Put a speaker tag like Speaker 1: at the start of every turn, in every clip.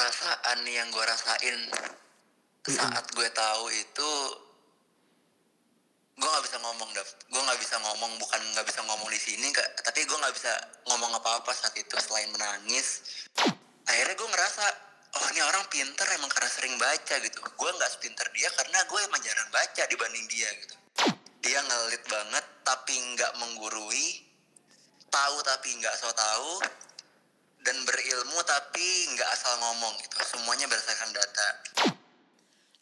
Speaker 1: perasaan yang gue rasain saat gue tahu itu gue nggak bisa ngomong Dav gue nggak bisa ngomong bukan nggak bisa ngomong di sini Kak. tapi gue nggak bisa ngomong apa-apa saat itu selain menangis. Akhirnya gue ngerasa oh ini orang pinter emang karena sering baca gitu. Gue nggak sepinter dia karena gue emang jarang baca dibanding dia gitu. Dia ngelit banget tapi nggak menggurui tahu tapi nggak so tahu dan berilmu tapi nggak asal ngomong gitu semuanya berdasarkan data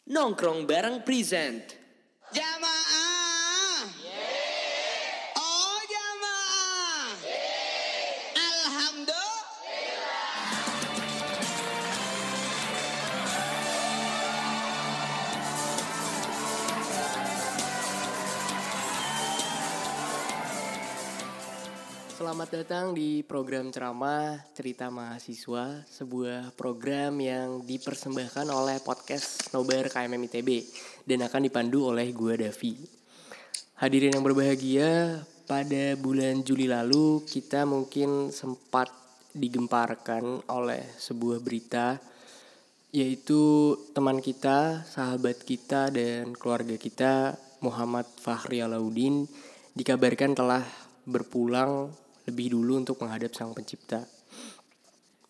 Speaker 2: Nongkrong bareng present.
Speaker 3: Jamaah. Oh jamaah. Alhamdulillah.
Speaker 2: Selamat datang di program ceramah Cerita Mahasiswa, sebuah program yang dipersembahkan oleh podcast Nobar KMM ITB dan akan dipandu oleh gua Davi. Hadirin yang berbahagia, pada bulan Juli lalu kita mungkin sempat digemparkan oleh sebuah berita yaitu teman kita, sahabat kita dan keluarga kita Muhammad Fahri Alauddin dikabarkan telah berpulang lebih dulu untuk menghadap Sang Pencipta.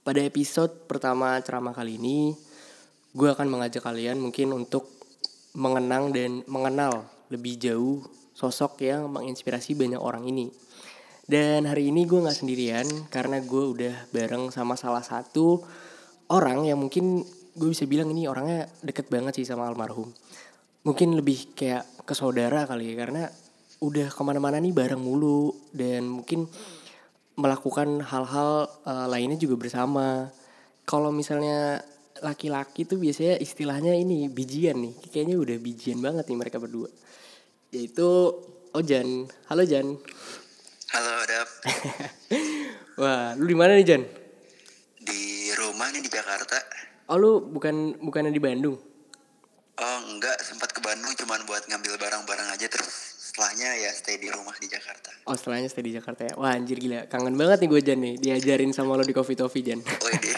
Speaker 2: Pada episode pertama ceramah kali ini, gue akan mengajak kalian mungkin untuk mengenang dan mengenal lebih jauh sosok yang menginspirasi banyak orang ini. Dan hari ini gue nggak sendirian karena gue udah bareng sama salah satu orang yang mungkin gue bisa bilang ini orangnya deket banget sih sama almarhum. Mungkin lebih kayak ke saudara kali ya karena udah ke mana-mana nih bareng mulu dan mungkin melakukan hal-hal uh, lainnya juga bersama. Kalau misalnya laki-laki tuh biasanya istilahnya ini bijian nih. Kayaknya udah bijian banget nih mereka berdua. Yaitu Ojan. Halo Jan.
Speaker 1: halo Dav
Speaker 2: Wah, lu di mana nih Jan?
Speaker 1: di rumah nih di Jakarta
Speaker 2: Oh lu bukan bukannya di Bandung?
Speaker 1: oh enggak sempat ke Bandung cuman buat ngambil barang-barang aja terus setelahnya ya stay di rumah di Jakarta
Speaker 2: Oh setelahnya stay di Jakarta ya. Wah anjir gila, kangen banget nih gue Jan nih. Diajarin sama lo di Coffee Toffee Jan.
Speaker 1: Wede.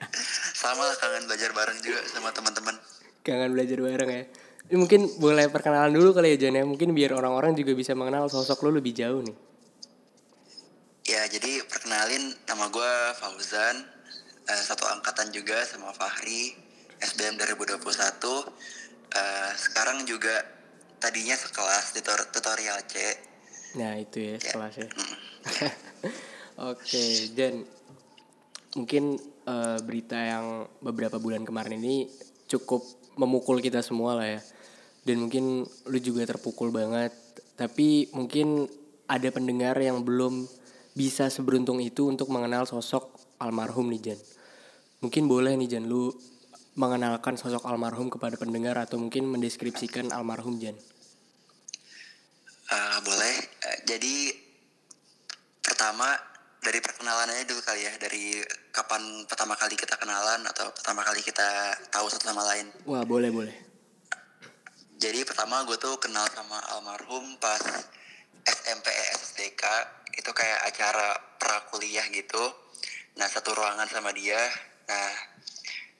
Speaker 1: sama lah kangen belajar bareng juga sama teman-teman
Speaker 2: Kangen belajar bareng ya. Ini mungkin boleh perkenalan dulu kali ya Jan ya. Mungkin biar orang-orang juga bisa mengenal sosok lo lebih jauh nih.
Speaker 1: Ya, jadi perkenalin nama gue Fauzan, eh, satu angkatan juga sama Fahri, SBM 2021. Eh, sekarang juga tadinya sekelas di tutor- tutorial C.
Speaker 2: Nah itu ya
Speaker 1: Ya.
Speaker 2: kelasnya. Oke, Jan. Mungkin eh, berita yang beberapa bulan kemarin ini cukup memukul kita semua lah ya. Dan mungkin lu juga terpukul banget. Tapi mungkin ada pendengar yang belum bisa seberuntung itu untuk mengenal sosok almarhum nih Jan. Mungkin boleh nih Jan lu mengenalkan sosok almarhum kepada pendengar atau mungkin mendeskripsikan almarhum Jan.
Speaker 1: Eh, boleh. Eh, jadi pertama dari perkenalannya dulu kali ya, dari kapan pertama kali kita kenalan atau pertama kali kita tahu satu sama lain.
Speaker 2: Wah boleh boleh.
Speaker 1: Jadi pertama gue tuh kenal sama almarhum pas SMP SDK itu kayak acara prakuliah gitu. Nah satu ruangan sama dia. Nah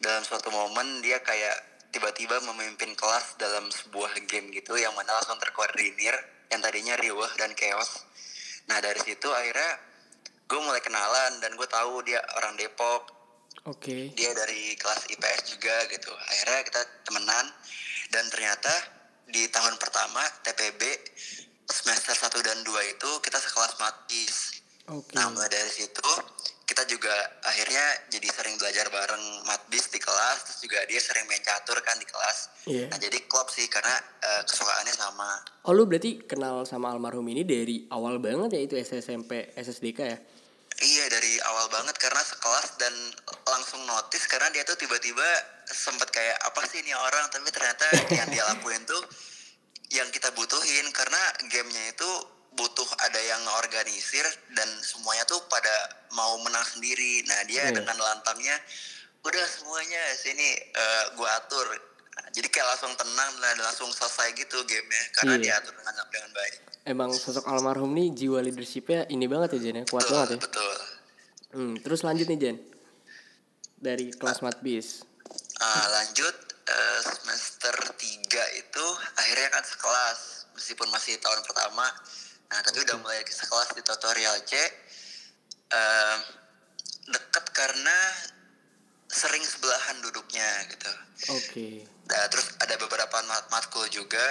Speaker 1: dalam suatu momen dia kayak tiba-tiba memimpin kelas dalam sebuah game gitu yang mana langsung terkoordinir yang tadinya riuh dan chaos. Nah dari situ akhirnya gue mulai kenalan dan gue tahu dia orang Depok
Speaker 2: Oke.
Speaker 1: dia dari kelas IPS juga gitu akhirnya kita temenan dan ternyata di tahun pertama TPB semester 1 dan 2 itu kita sekelas matis
Speaker 2: Oke.
Speaker 1: nah mulai dari situ kita juga akhirnya jadi sering belajar bareng matbis di kelas terus juga dia sering main catur kan di kelas
Speaker 2: Iya.
Speaker 1: nah jadi klop sih karena eh, kesukaannya sama
Speaker 2: Oh lu berarti kenal sama almarhum ini dari awal banget ya itu SMP SSDK ya?
Speaker 1: Iya dari awal banget karena sekelas dan langsung notice karena dia tuh tiba-tiba sempet kayak apa sih ini orang tapi ternyata yang dia lakuin tuh yang kita butuhin karena gamenya itu butuh ada yang organisir dan semuanya tuh pada mau menang sendiri. Nah dia
Speaker 2: Iya.
Speaker 1: dengan lantangnya udah semuanya sini eh, gua atur. Nah, jadi kayak langsung tenang dan langsung selesai gitu gamenya karena
Speaker 2: Iya.
Speaker 1: diatur dengan dengan baik.
Speaker 2: Emang sosok almarhum nih jiwa leadershipnya ini banget ya Jan ya? Kuat
Speaker 1: betul,
Speaker 2: banget ya?
Speaker 1: betul.
Speaker 2: Hmm, terus lanjut nih Jan. dari kelas matbis.
Speaker 1: Ah, lanjut eh, semester 3 itu akhirnya kan sekelas meskipun masih tahun pertama. Nah, tapi udah mulai sekelas di tutorial C. Eh, deket karena sering sebelahan duduknya gitu.
Speaker 2: Oke.
Speaker 1: Nah, terus ada beberapa mat matkul juga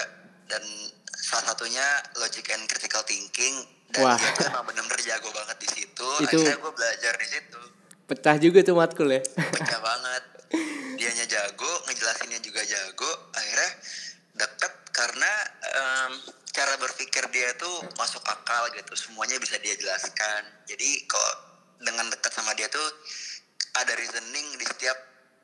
Speaker 1: dan salah satunya logic and critical thinking dan
Speaker 2: Wah.
Speaker 1: dia emang bener-bener jago banget di situ.
Speaker 2: Itu-
Speaker 1: Akhirnya gue belajar di situ.
Speaker 2: Pecah juga tuh matkul ya.
Speaker 1: Pecah banget. Dianya jago, ngejelasinnya juga jago. Akhirnya deket karena em, cara berpikir dia tuh masuk akal gitu. Semuanya bisa dia jelaskan. Jadi kalau dengan dekat sama dia tuh ada reasoning di setiap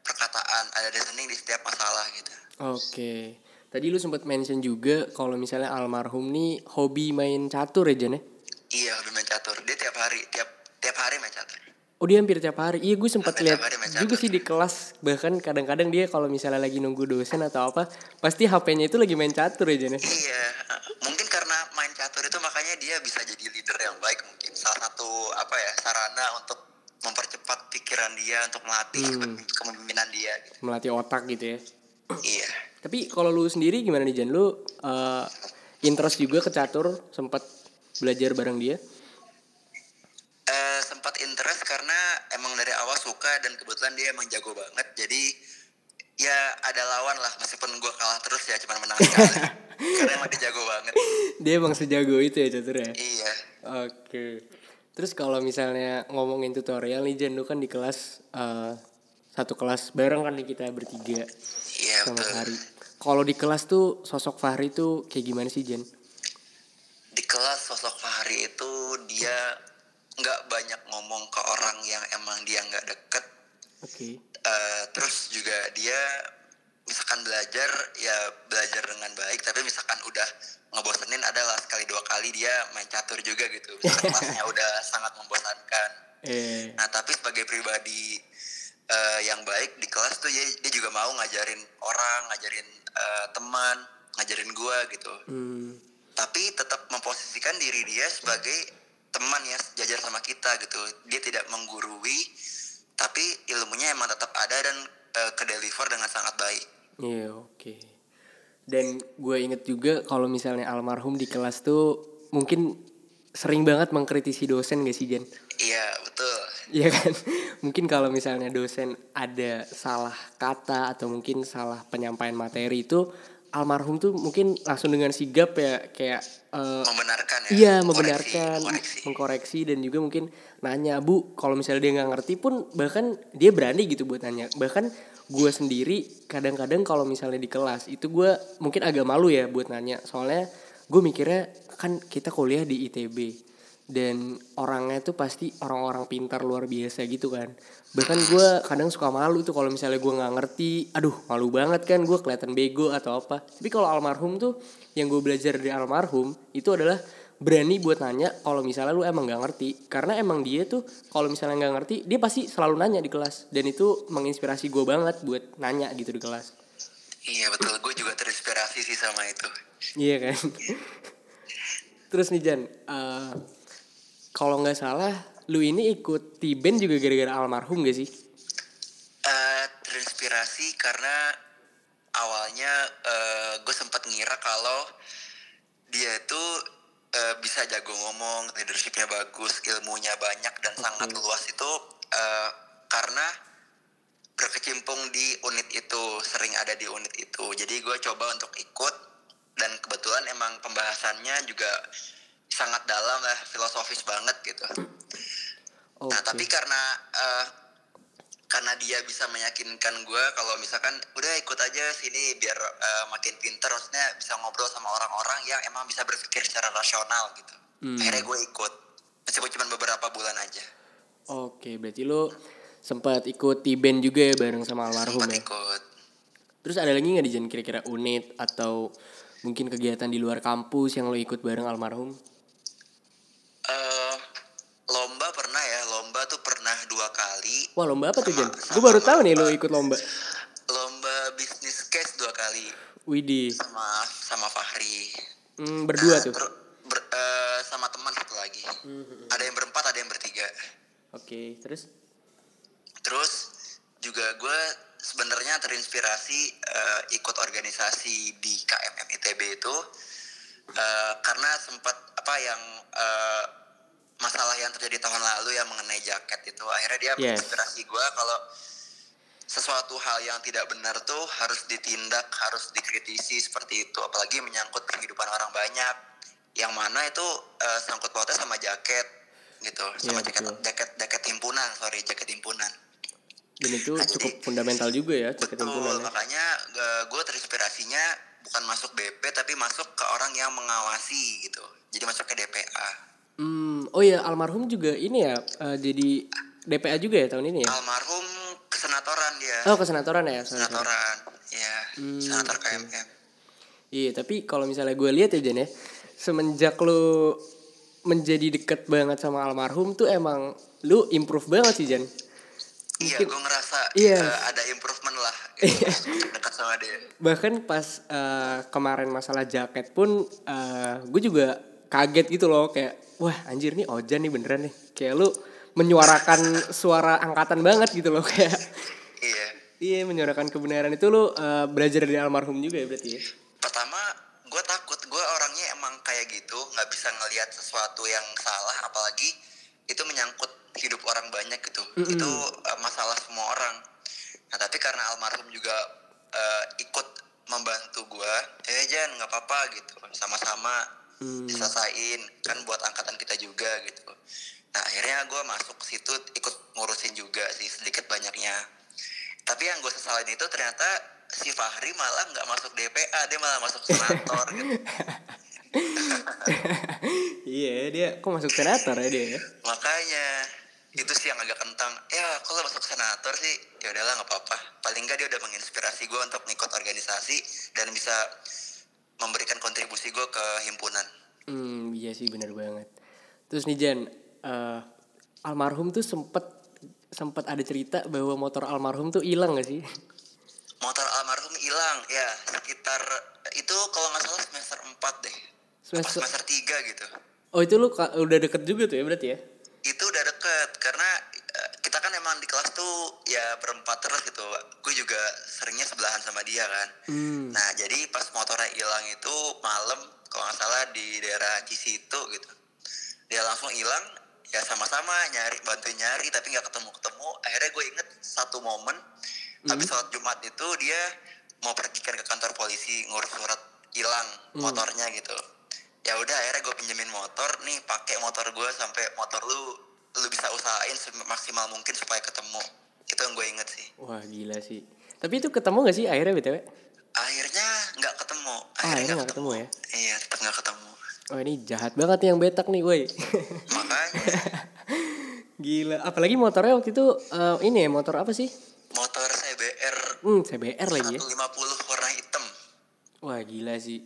Speaker 1: perkataan, ada reasoning di setiap masalah gitu.
Speaker 2: Oke. Tadi lu sempat mention juga kalau misalnya almarhum nih hobi main catur ya Jan ya?
Speaker 1: Iya, hobi main catur. Dia tiap hari, tiap tiap hari main catur.
Speaker 2: Oh dia hampir tiap hari. Iya gue sempat lihat juga sih di kelas. Bahkan kadang-kadang dia kalau misalnya lagi nunggu dosen atau apa, pasti HP-nya itu lagi main catur ya Jan ya?
Speaker 1: Iya, uh, mungkin karena main catur itu makanya dia bisa jadi leader yang baik mungkin. Salah satu apa ya sarana untuk mempercepat pikiran dia untuk melatih
Speaker 2: Hmm.
Speaker 1: kepemimpinan dia. Gitu.
Speaker 2: Melatih otak gitu ya.
Speaker 1: Iya,
Speaker 2: Tapi kalau lu sendiri gimana nih Jan? Lu eh, interest juga ke catur, sempat belajar bareng dia?
Speaker 1: Eh, sempat interest karena emang dari awal suka dan kebetulan dia emang jago banget. Jadi ya ada lawan lah meskipun gue kalah terus ya cuma menang sekali. karena emang dia jago banget.
Speaker 2: Dia emang sejago itu ya catur ya?
Speaker 1: Iya.
Speaker 2: Oke. Terus kalau misalnya ngomongin tutorial nih Jan, lu kan di kelas eh, satu kelas bareng kan nih kita bertiga
Speaker 1: Iya
Speaker 2: sama
Speaker 1: betul.
Speaker 2: Fahri. Kalau di kelas tuh sosok Fahri tuh kayak gimana sih Jan?
Speaker 1: di kelas sosok Fahri itu dia nggak banyak ngomong ke orang yang emang dia nggak deket.
Speaker 2: Oke.
Speaker 1: Eh, terus juga dia misalkan belajar ya belajar dengan baik tapi misalkan udah ngebosenin adalah sekali dua kali dia main catur juga gitu. Misalkan kelasnya udah sangat membosankan.
Speaker 2: Eh,
Speaker 1: nah tapi sebagai pribadi eh, yang baik di kelas tuh dia, dia juga mau ngajarin orang ngajarin eh, teman ngajarin gua gitu.
Speaker 2: Hmm,
Speaker 1: tapi tetap memposisikan diri dia sebagai teman ya sejajar sama kita gitu dia tidak menggurui tapi ilmunya emang tetap ada dan eh, ke deliver dengan sangat baik
Speaker 2: iya oke. Dan gue inget juga kalau misalnya almarhum di kelas tuh mungkin sering banget mengkritisi dosen gak sih Jan?
Speaker 1: iya betul
Speaker 2: Iya kan? Mungkin kalau misalnya dosen ada salah kata atau mungkin salah penyampaian materi itu almarhum tuh mungkin langsung dengan sigap ya kayak eh,
Speaker 1: membenarkan ya
Speaker 2: Iya membenarkan,
Speaker 1: koreksi.
Speaker 2: mengkoreksi dan juga mungkin nanya bu kalau misalnya dia nggak ngerti pun bahkan dia berani gitu buat nanya bahkan gue sendiri kadang-kadang kalau misalnya di kelas itu gue mungkin agak malu ya buat nanya soalnya gue mikirnya kan kita kuliah di ITB dan orangnya tuh pasti orang-orang pintar luar biasa gitu kan. Bahkan gue kadang suka malu tuh kalau misalnya gue nggak ngerti aduh malu banget kan gue kelihatan bego atau apa. Tapi kalau almarhum tuh yang gue belajar dari almarhum itu adalah berani buat nanya kalau misalnya lu emang nggak ngerti. Karena emang dia tuh kalau misalnya nggak ngerti dia pasti selalu nanya di kelas. Dan itu menginspirasi gue banget buat nanya gitu di kelas.
Speaker 1: Iya betul. Gue juga terinspirasi sih sama itu.
Speaker 2: Iya kan? Terus nih Jan eh, kalau nggak salah lu ini ikut T-band juga gara-gara almarhum gak sih
Speaker 1: Eh, terinspirasi karena awalnya gue sempat ngira kalau dia itu eh, bisa jago ngomong, leadershipnya bagus, ilmunya banyak dan sangat luas itu eh, karena berkecimpung di unit itu, sering ada di unit itu. Jadi gue coba untuk ikut dan kebetulan emang pembahasannya juga sangat dalam lah, filosofis banget gitu.
Speaker 2: Oke.
Speaker 1: Nah tapi karena eh, karena dia bisa meyakinkan gue kalau misalkan udah ikut aja sini biar eh, makin pinter, maksudnya bisa ngobrol sama orang-orang yang emang bisa berpikir secara rasional gitu.
Speaker 2: Hmm.
Speaker 1: Akhirnya gue ikut, meskipun cuma beberapa bulan aja.
Speaker 2: Oke, berarti lu sempat ikut T-band juga ya bareng sama almarhum
Speaker 1: Sempat
Speaker 2: ya.
Speaker 1: ikut.
Speaker 2: Terus ada lagi nggak di kira-kira unit atau mungkin kegiatan di luar kampus yang lo ikut bareng almarhum? Wah lomba apa tuh?
Speaker 1: Sama-
Speaker 2: Gue baru tahu nih lo ikut lomba.
Speaker 1: Lomba bisnis case dua kali
Speaker 2: Widih,
Speaker 1: sama sama Fahri.
Speaker 2: hmm, berdua
Speaker 1: Nah,
Speaker 2: tuh.
Speaker 1: ter- ber- eh, sama teman satu lagi.
Speaker 2: Hmm,
Speaker 1: Ada yang berempat, ada yang bertiga.
Speaker 2: Oke, terus?
Speaker 1: Terus juga gue sebenarnya terinspirasi eh, ikut organisasi di KMM ITB itu eh, karena sempat apa yang eh, masalah yang terjadi tahun lalu yang mengenai jaket itu akhirnya dia
Speaker 2: Yes.
Speaker 1: gue kalau sesuatu hal yang tidak benar tuh harus ditindak, harus dikritisi seperti itu. Apalagi menyangkut kehidupan orang banyak, yang mana itu eh, sangkut pautnya sama jaket gitu, sama
Speaker 2: Iya,
Speaker 1: jaket
Speaker 2: betul.
Speaker 1: jaket jaket himpunan, sorry jaket himpunan.
Speaker 2: Dan itu
Speaker 1: Nah,
Speaker 2: cukup
Speaker 1: jadi-
Speaker 2: fundamental juga ya jaket
Speaker 1: Betul,
Speaker 2: himpunan ya.
Speaker 1: makanya gue terinspirasinya bukan masuk BP tapi masuk ke orang yang mengawasi gitu. Jadi masuk ke DPA.
Speaker 2: Hmm, oh ya almarhum juga ini ya eh, jadi DPA juga ya tahun ini ya.
Speaker 1: Almarhum kesenatoran dia.
Speaker 2: Oh kesenatoran ya. sorry, sorry.
Speaker 1: Senatoran, ya,
Speaker 2: Hmm,
Speaker 1: senator
Speaker 2: oke.
Speaker 1: KMM.
Speaker 2: Iya tapi kalau misalnya gue lihat ya Jan ya semenjak lu menjadi deket banget sama almarhum tuh emang lu improve banget sih Jan.
Speaker 1: Iya, gue ngerasa
Speaker 2: Iya.
Speaker 1: eh, ada improvement lah gitu, dekat sama dia.
Speaker 2: Bahkan pas eh, kemarin masalah jaket pun eh, gue juga kaget gitu loh kayak wah anjir nih Ojan nih beneran nih kayak lu menyuarakan suara angkatan banget gitu loh kayak
Speaker 1: Iya.
Speaker 2: iya menyuarakan kebenaran itu lu eh, belajar dari almarhum juga ya berarti ya.
Speaker 1: Pertama, gue takut. Gue orangnya emang kayak gitu, nggak bisa ngelihat sesuatu yang salah, apalagi itu menyangkut hidup orang banyak gitu.
Speaker 2: Mm-mm.
Speaker 1: Itu eh, masalah semua orang. Nah, tapi karena almarhum juga eh, ikut membantu gue, eh Jan nggak apa-apa gitu, sama-sama
Speaker 2: Hmm.
Speaker 1: diselesain kan buat angkatan kita juga gitu. Nah akhirnya gue masuk ke situ ikut ngurusin juga sih sedikit banyaknya. Tapi yang gue sesalin itu ternyata si Fahri malah nggak masuk DPA, dia malah masuk senator gitu.
Speaker 2: iya dia kok masuk senator ya dia ya.
Speaker 1: Makanya itu sih yang agak kentang. Ya kalau masuk senator sih ya udahlah nggak apa-apa. Paling nggak dia udah menginspirasi gue untuk ngikut organisasi dan bisa memberikan kontribusi gue ke himpunan.
Speaker 2: Hmm, iya sih benar banget. Terus nih Jan, eh, almarhum tuh sempet sempet ada cerita bahwa motor almarhum tuh hilang gak sih?
Speaker 1: Motor almarhum hilang ya sekitar itu kalau nggak salah semester 4 deh. Apa
Speaker 2: Semester-
Speaker 1: semester 3 gitu.
Speaker 2: Oh itu lu udah deket juga tuh ya berarti ya?
Speaker 1: Itu udah deket karena eh, kita kan emang di kelas tuh ya berempat terus gitu. Juga seringnya sebelahan sama dia kan.
Speaker 2: Hmm.
Speaker 1: Nah jadi pas motornya hilang itu malam kalau nggak salah di daerah Cisitu gitu. Dia langsung hilang ya sama-sama nyari bantu nyari tapi nggak ketemu ketemu. Akhirnya gue inget satu momen habis sholat Jumat itu dia mau pergi kan ke kantor polisi ngurus surat hilang motornya gitu. Ya udah akhirnya gue pinjemin motor nih pakai motor gue sampai motor lu lu bisa usahain semaksimal mungkin supaya ketemu. Itu yang gue inget sih.
Speaker 2: Wah gila sih. Tapi itu ketemu gak sih akhirnya btw?
Speaker 1: akhirnya nggak ketemu
Speaker 2: Ah, akhirnya nggak ketemu ya?
Speaker 1: iya tetap nggak ketemu
Speaker 2: Oh ini jahat banget nih yang betak nih woi.
Speaker 1: makanya
Speaker 2: gila. Apalagi motornya waktu itu eh, ini ya motor apa sih?
Speaker 1: motor CBR
Speaker 2: Hmm CBR lagi ya.
Speaker 1: 150 warna hitam
Speaker 2: Wah gila sih.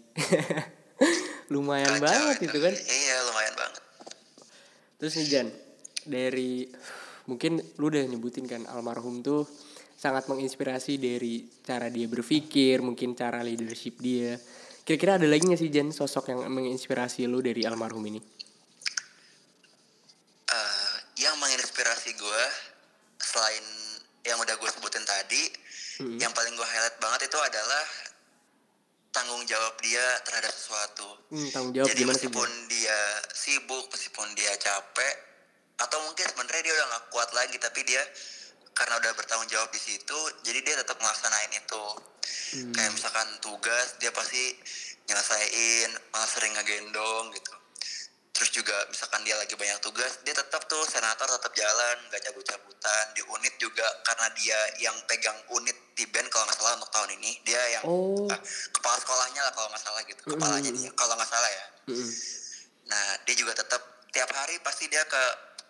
Speaker 2: Lumayan
Speaker 1: Kacau
Speaker 2: banget itu kan.
Speaker 1: iya lumayan banget
Speaker 2: Terus nih Jan, dari mungkin lu udah nyebutin kan almarhum tuh sangat menginspirasi dari cara dia berpikir, mungkin cara leadership dia. Kira-kira ada lagi gak sih Jan sosok yang menginspirasi lu dari almarhum ini?
Speaker 1: Eh, yang menginspirasi gue selain yang udah gue sebutin tadi
Speaker 2: Hmm.
Speaker 1: yang paling gue highlight banget itu adalah tanggung jawab dia terhadap sesuatu
Speaker 2: Hmm, tanggung jawab
Speaker 1: Jadi
Speaker 2: sih
Speaker 1: meskipun dia sibuk, meskipun dia capek, atau mungkin sebenarnya dia udah gak kuat lagi, tapi dia karena udah bertanggung jawab di situ, jadi dia tetap melaksanain itu.
Speaker 2: Hmm.
Speaker 1: Kayak misalkan tugas, dia pasti nyelesain, malah sering ngegendong gitu. Terus juga misalkan dia lagi banyak tugas, dia tetap tuh senator tetap jalan, gak cabut-cabutan. Di unit juga karena dia yang pegang unit di band kalau nggak salah untuk tahun ini, dia yang
Speaker 2: Oh.
Speaker 1: eh, kepala sekolahnya lah kalau nggak salah gitu, kepalanya
Speaker 2: Mm.
Speaker 1: dia kalau nggak salah ya.
Speaker 2: Mm-mm.
Speaker 1: Nah, dia juga tetap tiap hari pasti dia ke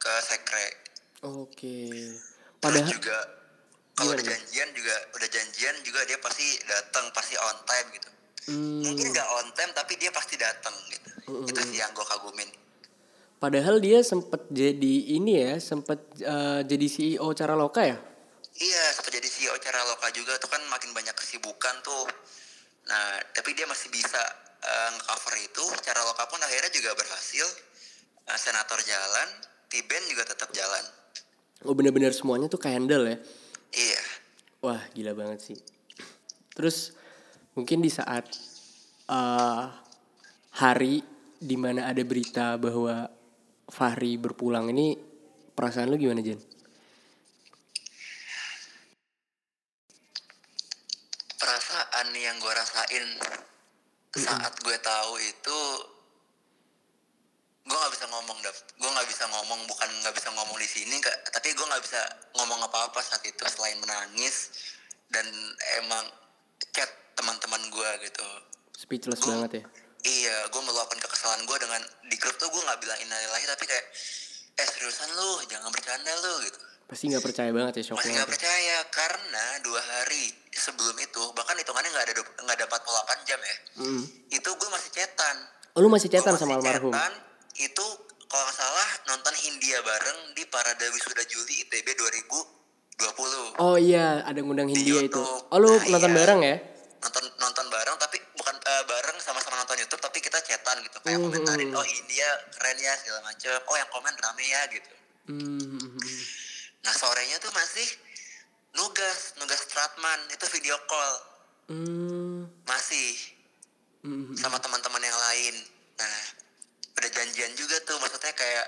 Speaker 1: ke sekre.
Speaker 2: Oke.
Speaker 1: Terus
Speaker 2: Padahal
Speaker 1: juga kalau
Speaker 2: Gimana,
Speaker 1: udah janjian juga udah janjian juga dia pasti datang, pasti on time gitu.
Speaker 2: hmm,
Speaker 1: Mungkin nggak on time tapi dia pasti datang gitu.
Speaker 2: Mm,
Speaker 1: Itu sih yang gue kagumin.
Speaker 2: padahal dia sempet jadi ini ya, sempet eh, jadi CEO cara loka ya?
Speaker 1: Iya, seperti jadi CEO cara loka juga tuh kan makin banyak kesibukan tuh. Nah, tapi dia masih bisa eh, nge-cover itu. Cara loka pun akhirnya juga berhasil. Eh, senator jalan, Tiben juga tetap jalan.
Speaker 2: Oh bener-bener semuanya tuh handle ya?
Speaker 1: Iya.
Speaker 2: Wah gila banget sih. Terus mungkin di saat eh, hari di mana ada berita bahwa Fahri berpulang ini perasaan lu gimana Jen?
Speaker 1: perasaan yang gue rasain saat gue tahu itu gue nggak bisa ngomong dap gue nggak bisa ngomong bukan nggak bisa ngomong di sini tapi gue nggak bisa ngomong apa apa saat itu selain menangis dan emang chat teman-teman gue gitu
Speaker 2: Speechless
Speaker 1: Gua-
Speaker 2: banget ya.
Speaker 1: iya gue meluapkan kekesalan gue dengan di grup tuh gue nggak bilang innalillahi tapi kayak eh seriusan lu jangan bercanda lu gitu
Speaker 2: Pasti nggak percaya banget ya shock
Speaker 1: masih
Speaker 2: banget.
Speaker 1: nggak percaya karena dua hari sebelum itu bahkan hitungannya nggak ada nggak ada 48 jam ya
Speaker 2: Mm.
Speaker 1: itu gue masih cetan
Speaker 2: Oh lu masih
Speaker 1: Gua masih
Speaker 2: sama almarhum?
Speaker 1: chatan, itu kalau nggak salah nonton Hindia bareng di Parade Wisuda Juli ITB 2020
Speaker 2: Oh iya ada ngundang
Speaker 1: Di
Speaker 2: Hindia itu. Oh lu
Speaker 1: Nah,
Speaker 2: nonton
Speaker 1: iya.
Speaker 2: bareng ya?
Speaker 1: nonton nonton bareng tapi bukan eh, bareng sama-sama nonton YouTube tapi kita chatan gitu kayak
Speaker 2: Mhm.
Speaker 1: komentarin oh India keren ya segala macem oh yang komen rame ya gitu
Speaker 2: Hmm.
Speaker 1: nah sorenya tuh masih nugas nugas Stratman itu video call
Speaker 2: Hmm.
Speaker 1: masih
Speaker 2: Hmm.
Speaker 1: sama teman-teman yang lain. Nah, udah janjian juga tuh, maksudnya kayak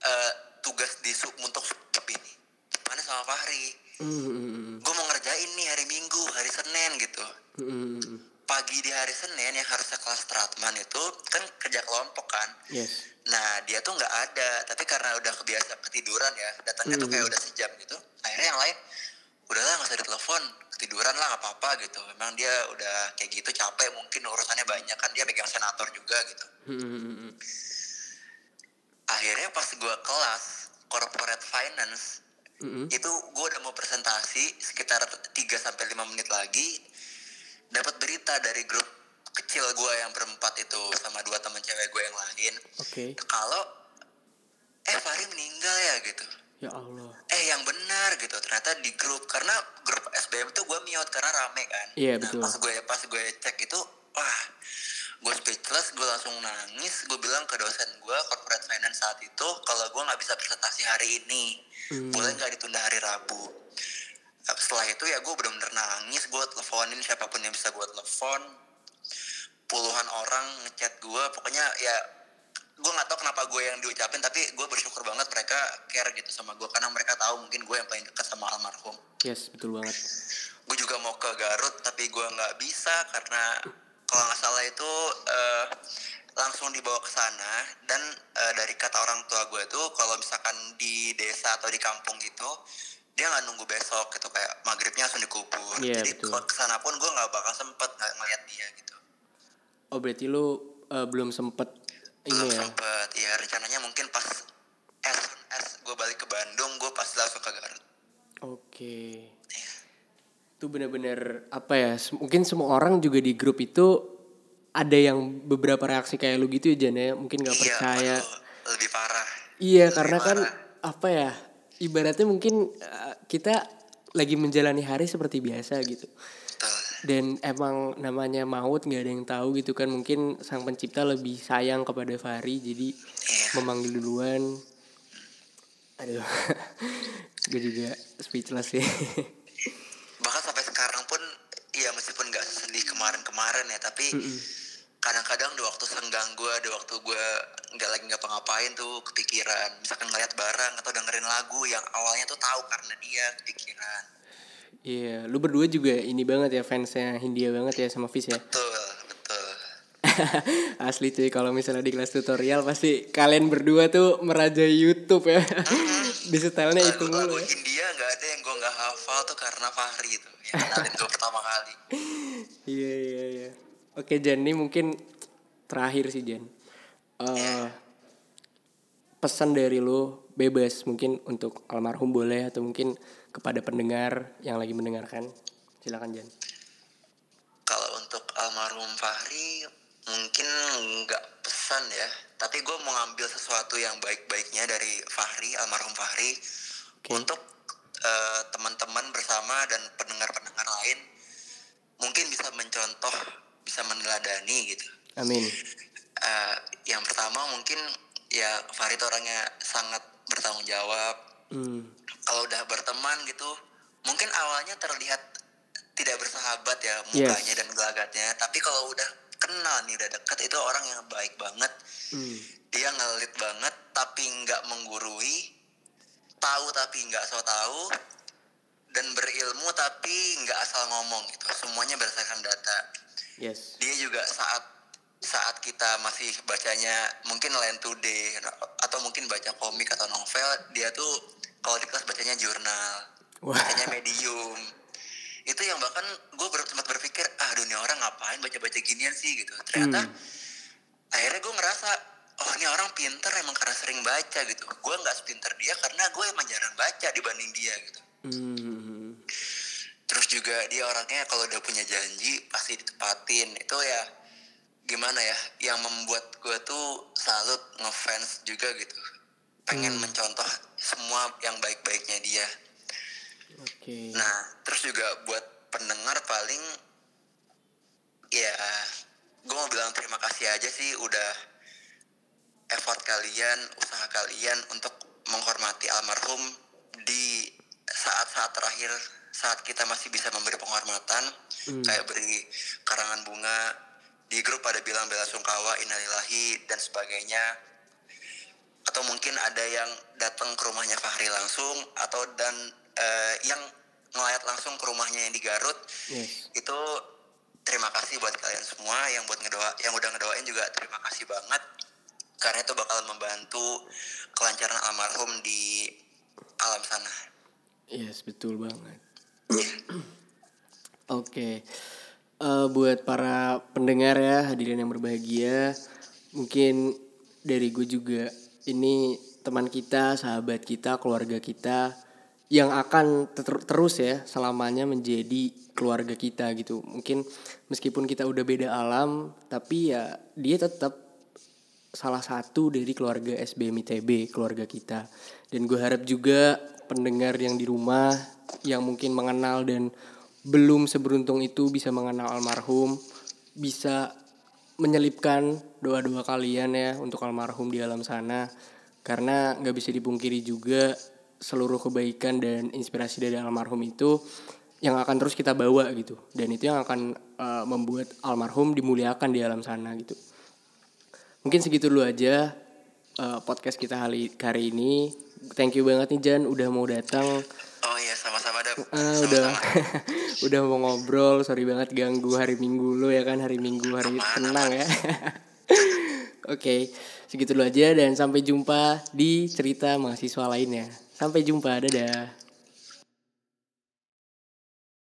Speaker 1: eh, tugas di sub untuk sub ini. Gimana sama Fahri?
Speaker 2: Hmm.
Speaker 1: Gue mau ngerjain nih hari Minggu, hari Senin gitu.
Speaker 2: Hmm.
Speaker 1: Pagi di hari Senin yang harusnya kelas Stratman itu kan kerja kelompok kan.
Speaker 2: Yes.
Speaker 1: Nah dia tuh nggak ada, tapi karena udah kebiasa ketiduran ya, datangnya tuh kayak udah sejam gitu. Akhirnya yang lain, udahlah nggak usah ditelepon, ketiduran lah nggak apa-apa gitu. Memang dia udah kayak gitu capek, mungkin urusannya banyak kan dia pegang senator juga gitu.
Speaker 2: Hmm.
Speaker 1: Akhirnya pas gua kelas corporate finance
Speaker 2: Hmm.
Speaker 1: itu gua udah mau presentasi sekitar 3 sampai 5 menit lagi dapat berita dari grup kecil gua yang berempat itu sama dua teman cewek gue yang lain
Speaker 2: Oke.
Speaker 1: kalau eh Fahri meninggal ya gitu
Speaker 2: Ya Allah.
Speaker 1: eh yang benar gitu ternyata di grup karena grup SBM itu gue mute karena rame kan
Speaker 2: Iya,
Speaker 1: nah,
Speaker 2: betul.
Speaker 1: pas gue pas gue cek itu wah gue speechless gue langsung nangis. Gue bilang ke dosen gue corporate finance saat itu kalau gue nggak bisa presentasi hari ini.
Speaker 2: Hmm.
Speaker 1: boleh nggak ditunda hari Rabu? Setelah itu ya gue bener-bener nangis. Gue teleponin siapa pun yang bisa gue telepon. Puluhan orang ngechat gue pokoknya ya gue nggak tahu kenapa gue yang diucapin tapi gue bersyukur banget mereka care gitu sama gue karena mereka tahu mungkin gue yang paling dekat sama almarhum.
Speaker 2: Yes betul banget.
Speaker 1: gue juga mau ke Garut tapi gue nggak bisa karena kalau nggak salah itu eh, langsung dibawa ke sana dan eh, dari kata orang tua gue tuh kalau misalkan di desa atau di kampung gitu dia nggak nunggu besok gitu kayak maghribnya langsung dikubur
Speaker 2: Iya,
Speaker 1: jadi
Speaker 2: betul.
Speaker 1: kalau ke sana pun gue nggak bakal sempet nggak ngeliat dia gitu
Speaker 2: Oh berarti lu eh, belum sempet
Speaker 1: belum
Speaker 2: ini ya?
Speaker 1: sempet ya rencananya mungkin pas as as gue balik ke Bandung gue pas langsung ke Garut
Speaker 2: Oke.
Speaker 1: Iya.
Speaker 2: Itu bener-bener apa ya? Mungkin semua orang juga di grup itu ada yang beberapa reaksi kayak lu gitu ya Jan ya. Mungkin nggak
Speaker 1: iya
Speaker 2: percaya.
Speaker 1: lebih parah
Speaker 2: Iya
Speaker 1: Lebih
Speaker 2: karena kan
Speaker 1: parah.
Speaker 2: apa ya? Ibaratnya mungkin eh, kita lagi menjalani hari seperti biasa gitu.
Speaker 1: betul
Speaker 2: Dan emang namanya maut nggak ada yang tahu gitu kan. Mungkin sang pencipta lebih sayang kepada Fahri jadi
Speaker 1: iya
Speaker 2: memanggil duluan. Aduh, gue juga speechless sih.
Speaker 1: bahkan sampai sekarang pun ya meskipun nggak sedih kemarin-kemarin ya tapi kadang-kadang di waktu senggang gue di waktu gue nggak lagi nggak ngapain tuh kepikiran misalkan ngeliat barang atau dengerin lagu yang awalnya tuh tahu karena dia kepikiran
Speaker 2: Iya, lu berdua juga ini banget ya fansnya Hindia banget ya sama Fis ya.
Speaker 1: betul betul
Speaker 2: Asli cuy kalau misalnya di kelas tutorial pasti kalian berdua tuh merajai YouTube ya. di setelnya itu mulu
Speaker 1: lagu-lagu
Speaker 2: ya.
Speaker 1: India nggak ada yang gue nggak hafal tuh karena Fahri itu yang kenalin gue pertama kali
Speaker 2: Iya iya iya. Oke Jan, ini mungkin terakhir sih Jan. Eh pesan dari lu bebas mungkin untuk almarhum boleh atau mungkin kepada pendengar yang lagi mendengarkan. Silakan Jan.
Speaker 1: kalau untuk almarhum Fahri mungkin nggak pesan ya tapi gue mau ngambil sesuatu yang baik-baiknya dari Fahri almarhum Fahri
Speaker 2: Oke.
Speaker 1: untuk eh, teman-teman bersama dan pendengar-pendengar lain mungkin bisa mencontoh bisa meneladani gitu
Speaker 2: Amin.
Speaker 1: Eh, yang pertama mungkin ya Fahri itu orangnya sangat bertanggung jawab
Speaker 2: Hmm.
Speaker 1: kalau udah berteman gitu mungkin awalnya terlihat tidak bersahabat ya mukanya
Speaker 2: Yes.
Speaker 1: dan gelagatnya tapi kalau udah kenal nih udah deket itu orang yang baik banget
Speaker 2: Hmm.
Speaker 1: dia ngelit banget tapi nggak menggurui tahu tapi nggak so tahu dan berilmu tapi nggak asal ngomong gitu semuanya berdasarkan data
Speaker 2: Yes.
Speaker 1: dia juga saat saat kita masih bacanya mungkin Line Today atau mungkin baca komik atau novel dia tuh kalau di kelas bacanya jurnal
Speaker 2: Wah.
Speaker 1: bacanya medium itu yang bahkan gue ber, sempat berpikir ah dunia orang ngapain baca-baca ginian sih gitu ternyata
Speaker 2: Hmm.
Speaker 1: akhirnya gue ngerasa oh ini orang pinter emang karena sering baca gitu gue nggak sepinter dia karena gue emang jarang baca dibanding dia gitu
Speaker 2: Hmm.
Speaker 1: Juga dia orangnya kalau udah punya janji pasti ditepatin itu ya gimana ya yang membuat gue tuh salut ngefans juga gitu pengen
Speaker 2: Hmm.
Speaker 1: mencontoh semua yang baik-baiknya dia
Speaker 2: Oke.
Speaker 1: nah terus juga buat pendengar paling ya gue mau bilang terima kasih aja sih udah effort kalian usaha kalian untuk menghormati almarhum di saat-saat terakhir saat kita masih bisa memberi penghormatan
Speaker 2: Hmm.
Speaker 1: kayak beri karangan bunga di grup ada bilang bela sungkawa innalillahi dan sebagainya atau mungkin ada yang datang ke rumahnya Fahri langsung atau dan eh, yang ngelayat langsung ke rumahnya yang di Garut
Speaker 2: Yes.
Speaker 1: itu terima kasih buat kalian semua yang buat ngedoa yang udah ngedoain juga terima kasih banget karena itu bakal membantu kelancaran almarhum di alam sana.
Speaker 2: Yes, betul banget. Oke. Eh, buat para pendengar ya, hadirin yang berbahagia, mungkin dari gue juga ini teman kita, sahabat kita, keluarga kita yang akan ter- terus ya selamanya menjadi keluarga kita gitu. Mungkin meskipun kita udah beda alam, tapi ya dia tetap salah satu dari keluarga SBM ITB, keluarga kita. Dan gue harap juga pendengar yang di rumah yang mungkin mengenal dan belum seberuntung itu bisa mengenal almarhum, bisa menyelipkan doa-doa kalian ya untuk almarhum di alam sana. Karena nggak bisa dipungkiri juga seluruh kebaikan dan inspirasi dari almarhum itu yang akan terus kita bawa gitu. Dan itu yang akan eh, membuat almarhum dimuliakan di alam sana gitu. Mungkin segitu dulu aja eh, podcast kita hari, hari ini. Thank you banget nih Jan udah mau datang.
Speaker 1: Oh iya sama-sama Dap.
Speaker 2: Ah, udah
Speaker 1: Sama-sama.
Speaker 2: udah mau ngobrol. Sorry banget ganggu hari Minggu lu ya kan hari Minggu hari
Speaker 1: Aman,
Speaker 2: tenang ya. Oke, segitu dulu aja dan sampai jumpa di cerita mahasiswa lainnya. Sampai jumpa, dadah.